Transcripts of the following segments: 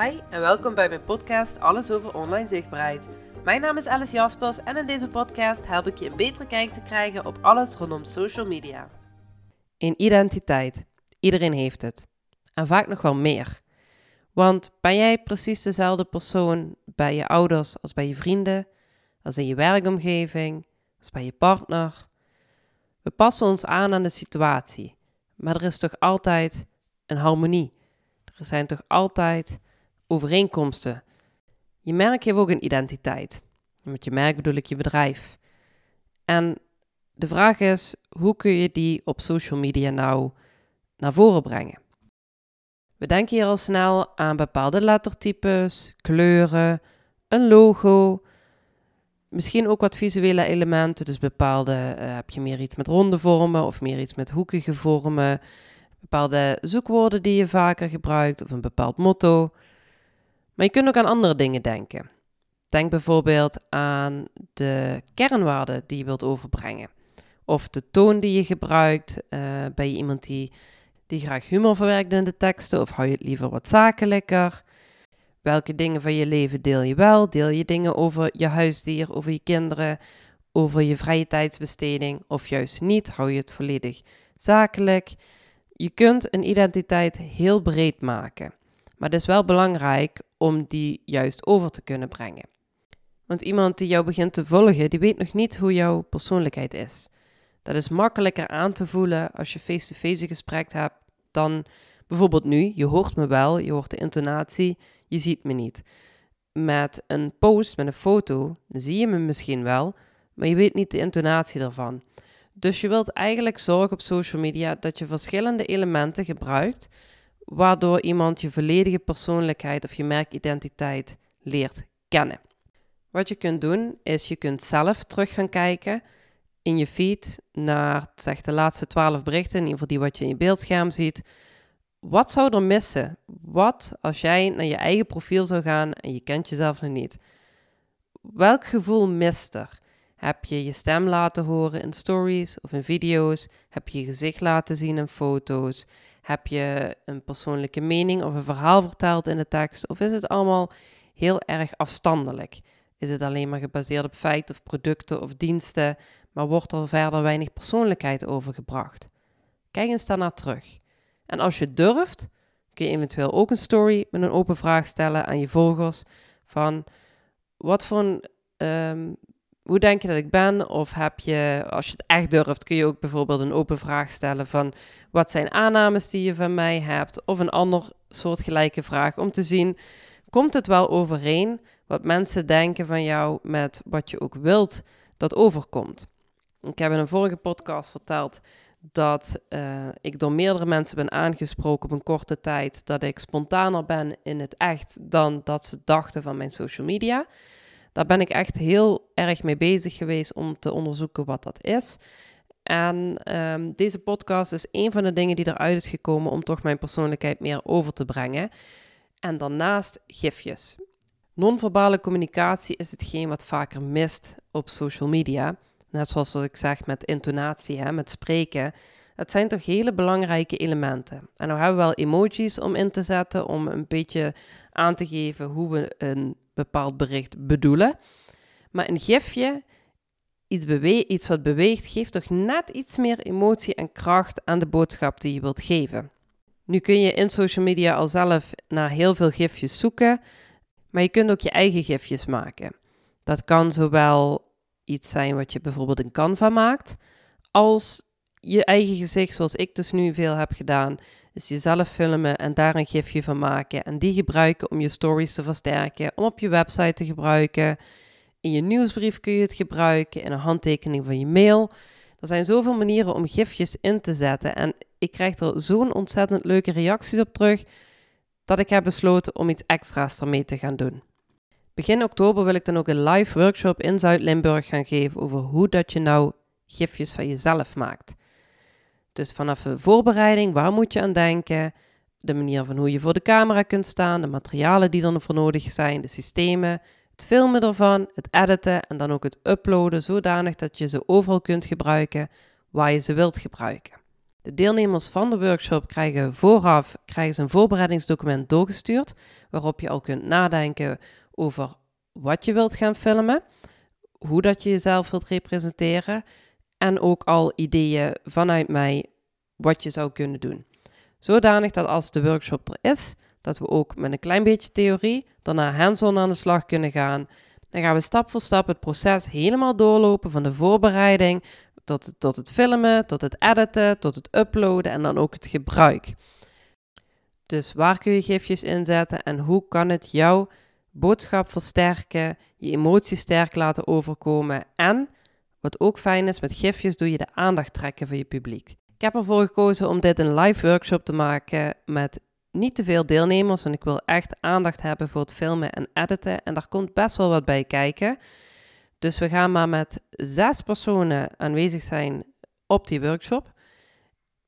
Hi en welkom bij mijn podcast Alles over online zichtbaarheid. Mijn naam is Alice Jaspers en in deze podcast help ik je een betere kijk te krijgen op alles rondom social media. Een identiteit. Iedereen heeft het. En vaak nog wel meer. Want ben jij precies dezelfde persoon bij je ouders als bij je vrienden, als in je werkomgeving, als bij je partner? We passen ons aan aan de situatie, maar er is toch altijd een harmonie. Er zijn toch altijd overeenkomsten. Je merk heeft ook een identiteit. Met je merk bedoel ik je bedrijf. En de vraag is, hoe kun je die op social media nou naar voren brengen? We denken hier al snel aan bepaalde lettertypes, kleuren, een logo, misschien ook wat visuele elementen. Dus bepaalde, uh, heb je meer iets met ronde vormen of meer iets met hoekige vormen, bepaalde zoekwoorden die je vaker gebruikt of een bepaald motto. Maar je kunt ook aan andere dingen denken. Denk bijvoorbeeld aan de kernwaarden die je wilt overbrengen. Of de toon die je gebruikt. Uh, ben je iemand die, die graag humor verwerkt in de teksten? Of hou je het liever wat zakelijker? Welke dingen van je leven deel je wel? Deel je dingen over je huisdier, over je kinderen, over je vrije tijdsbesteding? Of juist niet? Hou je het volledig zakelijk? Je kunt een identiteit heel breed maken. Maar het is wel belangrijk om die juist over te kunnen brengen. Want iemand die jou begint te volgen, die weet nog niet hoe jouw persoonlijkheid is. Dat is makkelijker aan te voelen als je face-to-face gesprek hebt dan bijvoorbeeld nu. Je hoort me wel, je hoort de intonatie, je ziet me niet. Met een post, met een foto, zie je me misschien wel, maar je weet niet de intonatie ervan. Dus je wilt eigenlijk zorgen op social media dat je verschillende elementen gebruikt waardoor iemand je volledige persoonlijkheid of je merkidentiteit leert kennen. Wat je kunt doen, is je kunt zelf terug gaan kijken in je feed naar zeg, de laatste twaalf berichten, in ieder geval die wat je in je beeldscherm ziet. Wat zou er missen? Wat als jij naar je eigen profiel zou gaan en je kent jezelf nog niet? Welk gevoel mist er? Heb je je stem laten horen in stories of in video's? Heb je je gezicht laten zien in foto's? Heb je een persoonlijke mening of een verhaal verteld in de tekst? Of is het allemaal heel erg afstandelijk? Is het alleen maar gebaseerd op feiten of producten of diensten, maar wordt er verder weinig persoonlijkheid overgebracht? Kijk eens daarnaar terug. En als je durft, kun je eventueel ook een story met een open vraag stellen aan je volgers van wat voor een ehm, hoe denk je dat ik ben? Of heb je, als je het echt durft, kun je ook bijvoorbeeld een open vraag stellen van wat zijn aannames die je van mij hebt? Of een ander soortgelijke vraag om te zien, komt het wel overeen wat mensen denken van jou met wat je ook wilt dat overkomt? Ik heb in een vorige podcast verteld dat uh, ik door meerdere mensen ben aangesproken op een korte tijd dat ik spontaner ben in het echt dan dat ze dachten van mijn social media. Daar ben ik echt heel erg mee bezig geweest om te onderzoeken wat dat is. En um, deze podcast is een van de dingen die eruit is gekomen om toch mijn persoonlijkheid meer over te brengen. En daarnaast gifjes. Non-verbale communicatie is hetgeen wat vaker mist op social media. Net zoals wat ik zeg met intonatie, hè, met spreken. Het zijn toch hele belangrijke elementen. En nou hebben we wel emojis om in te zetten, om een beetje aan te geven hoe we een bepaald bericht bedoelen. Maar een gifje, iets, bewe iets wat beweegt, geeft toch net iets meer emotie en kracht aan de boodschap die je wilt geven. Nu kun je in social media al zelf naar heel veel gifjes zoeken, maar je kunt ook je eigen gifjes maken. Dat kan zowel iets zijn wat je bijvoorbeeld in Canva maakt, als je eigen gezicht, zoals ik dus nu veel heb gedaan, is jezelf filmen en daar een gifje van maken. En die gebruiken om je stories te versterken, om op je website te gebruiken. In je nieuwsbrief kun je het gebruiken, in een handtekening van je mail. Er zijn zoveel manieren om gifjes in te zetten. En ik krijg er zo'n ontzettend leuke reacties op terug, dat ik heb besloten om iets extra's ermee te gaan doen. Begin oktober wil ik dan ook een live workshop in Zuid-Limburg gaan geven over hoe dat je nou gifjes van jezelf maakt. Dus vanaf de voorbereiding, waar moet je aan denken? De manier van hoe je voor de camera kunt staan, de materialen die er voor nodig zijn, de systemen, het filmen ervan, het editen en dan ook het uploaden, zodanig dat je ze overal kunt gebruiken waar je ze wilt gebruiken. De deelnemers van de workshop krijgen vooraf krijgen ze een voorbereidingsdocument doorgestuurd, waarop je al kunt nadenken over wat je wilt gaan filmen, hoe dat je jezelf wilt representeren en ook al ideeën vanuit mij wat je zou kunnen doen. Zodanig dat als de workshop er is, dat we ook met een klein beetje theorie daarna hands-on aan de slag kunnen gaan. Dan gaan we stap voor stap het proces helemaal doorlopen van de voorbereiding tot, het, tot het filmen, tot het editen, tot het uploaden en dan ook het gebruik. Dus waar kun je gifjes inzetten en hoe kan het jouw boodschap versterken, je emoties sterk laten overkomen en, wat ook fijn is, met gifjes doe je de aandacht trekken van je publiek. Ik heb ervoor gekozen om dit een live workshop te maken met niet te veel deelnemers, want ik wil echt aandacht hebben voor het filmen en editen. En daar komt best wel wat bij kijken. Dus we gaan maar met zes personen aanwezig zijn op die workshop.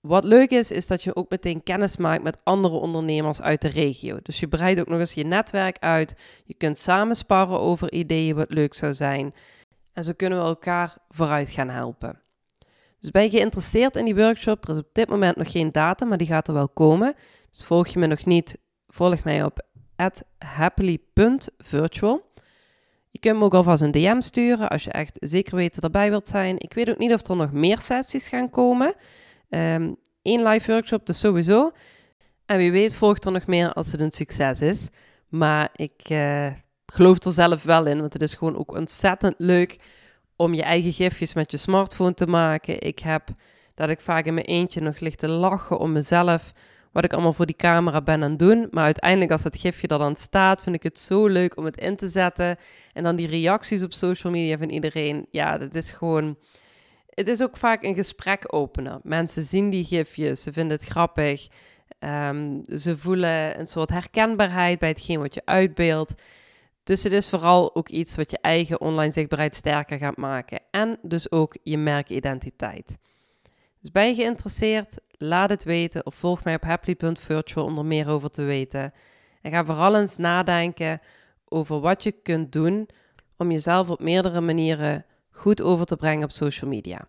Wat leuk is, is dat je ook meteen kennis maakt met andere ondernemers uit de regio. Dus je breidt ook nog eens je netwerk uit. Je kunt samen sparren over ideeën wat leuk zou zijn. En zo kunnen we elkaar vooruit gaan helpen. Dus ben je geïnteresseerd in die workshop? Er is op dit moment nog geen datum, maar die gaat er wel komen. Dus volg je me nog niet, volg mij op happily.virtual. Je kunt me ook alvast een DM sturen als je echt zeker weten erbij wilt zijn. Ik weet ook niet of er nog meer sessies gaan komen. Eén ehm, live workshop dus sowieso. En wie weet volgt er nog meer als het een succes is. Maar ik uh, geloof er zelf wel in, want het is gewoon ook ontzettend leuk om je eigen gifjes met je smartphone te maken. Ik heb dat ik vaak in mijn eentje nog ligt te lachen om mezelf wat ik allemaal voor die camera ben aan het doen. Maar uiteindelijk als het gifje er dan staat, vind ik het zo leuk om het in te zetten. En dan die reacties op social media van iedereen. Ja, dat is gewoon... Het is ook vaak een gesprek openen. Mensen zien die gifjes, ze vinden het grappig. Um, ze voelen een soort herkenbaarheid bij hetgeen wat je uitbeeldt. Dus het is vooral ook iets wat je eigen online zichtbaarheid sterker gaat maken. En dus ook je merkidentiteit. Dus ben je geïnteresseerd? Laat het weten of volg mij op happily.virtual om er meer over te weten. En ga vooral eens nadenken over wat je kunt doen om jezelf op meerdere manieren goed over te brengen op social media.